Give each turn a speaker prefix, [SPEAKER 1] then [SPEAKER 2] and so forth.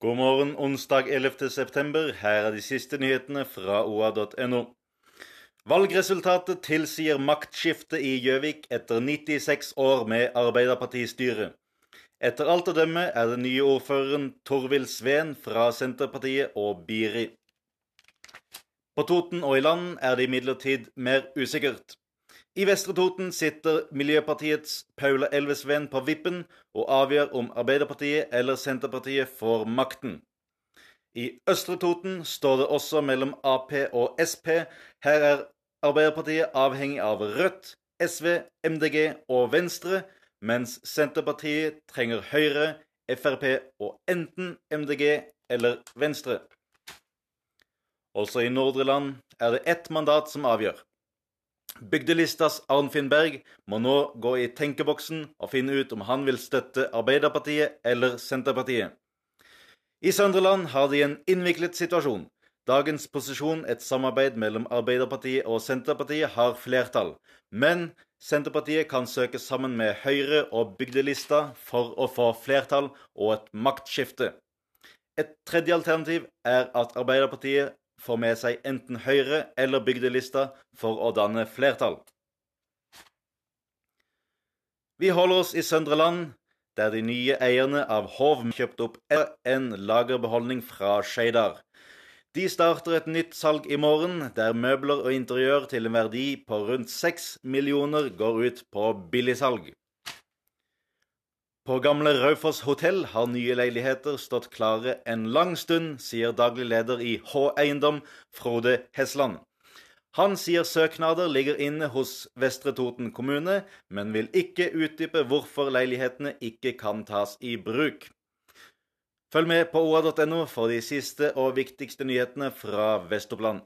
[SPEAKER 1] God morgen onsdag 11. september. Her er de siste nyhetene fra oa.no. Valgresultatet tilsier maktskifte i Gjøvik etter 96 år med Arbeiderpartistyre. Etter alt å dømme er den nye ordføreren Torvild Sveen fra Senterpartiet og Biri. På Toten og i land er det imidlertid mer usikkert. I Vestre Toten sitter Miljøpartiets Paula Elvesven på vippen og avgjør om Arbeiderpartiet eller Senterpartiet får makten. I Østre Toten står det også mellom Ap og Sp. Her er Arbeiderpartiet avhengig av Rødt, SV, MDG og Venstre, mens Senterpartiet trenger Høyre, Frp og enten MDG eller Venstre. Også i Nordre Land er det ett mandat som avgjør. Bygdelistas Arnfinn Berg må nå gå i tenkeboksen og finne ut om han vil støtte Arbeiderpartiet eller Senterpartiet. I Søndreland har de en innviklet situasjon. Dagens posisjon, et samarbeid mellom Arbeiderpartiet og Senterpartiet, har flertall. Men Senterpartiet kan søke sammen med Høyre og Bygdelista for å få flertall og et maktskifte. Et tredje alternativ er at Arbeiderpartiet får med seg enten Høyre eller Bygdelista for å danne flertall. Vi holder oss i Søndre Land, der de nye eierne av Hov kjøpte opp en lagerbeholdning fra Skeidar. De starter et nytt salg i morgen, der møbler og interiør til en verdi på rundt 6 millioner går ut på billigsalg. På gamle Raufoss hotell har nye leiligheter stått klare en lang stund, sier daglig leder i H Eiendom, Frode Hesland. Han sier søknader ligger inne hos Vestre Toten kommune, men vil ikke utdype hvorfor leilighetene ikke kan tas i bruk. Følg med på oa.no for de siste og viktigste nyhetene fra Vest-Oppland.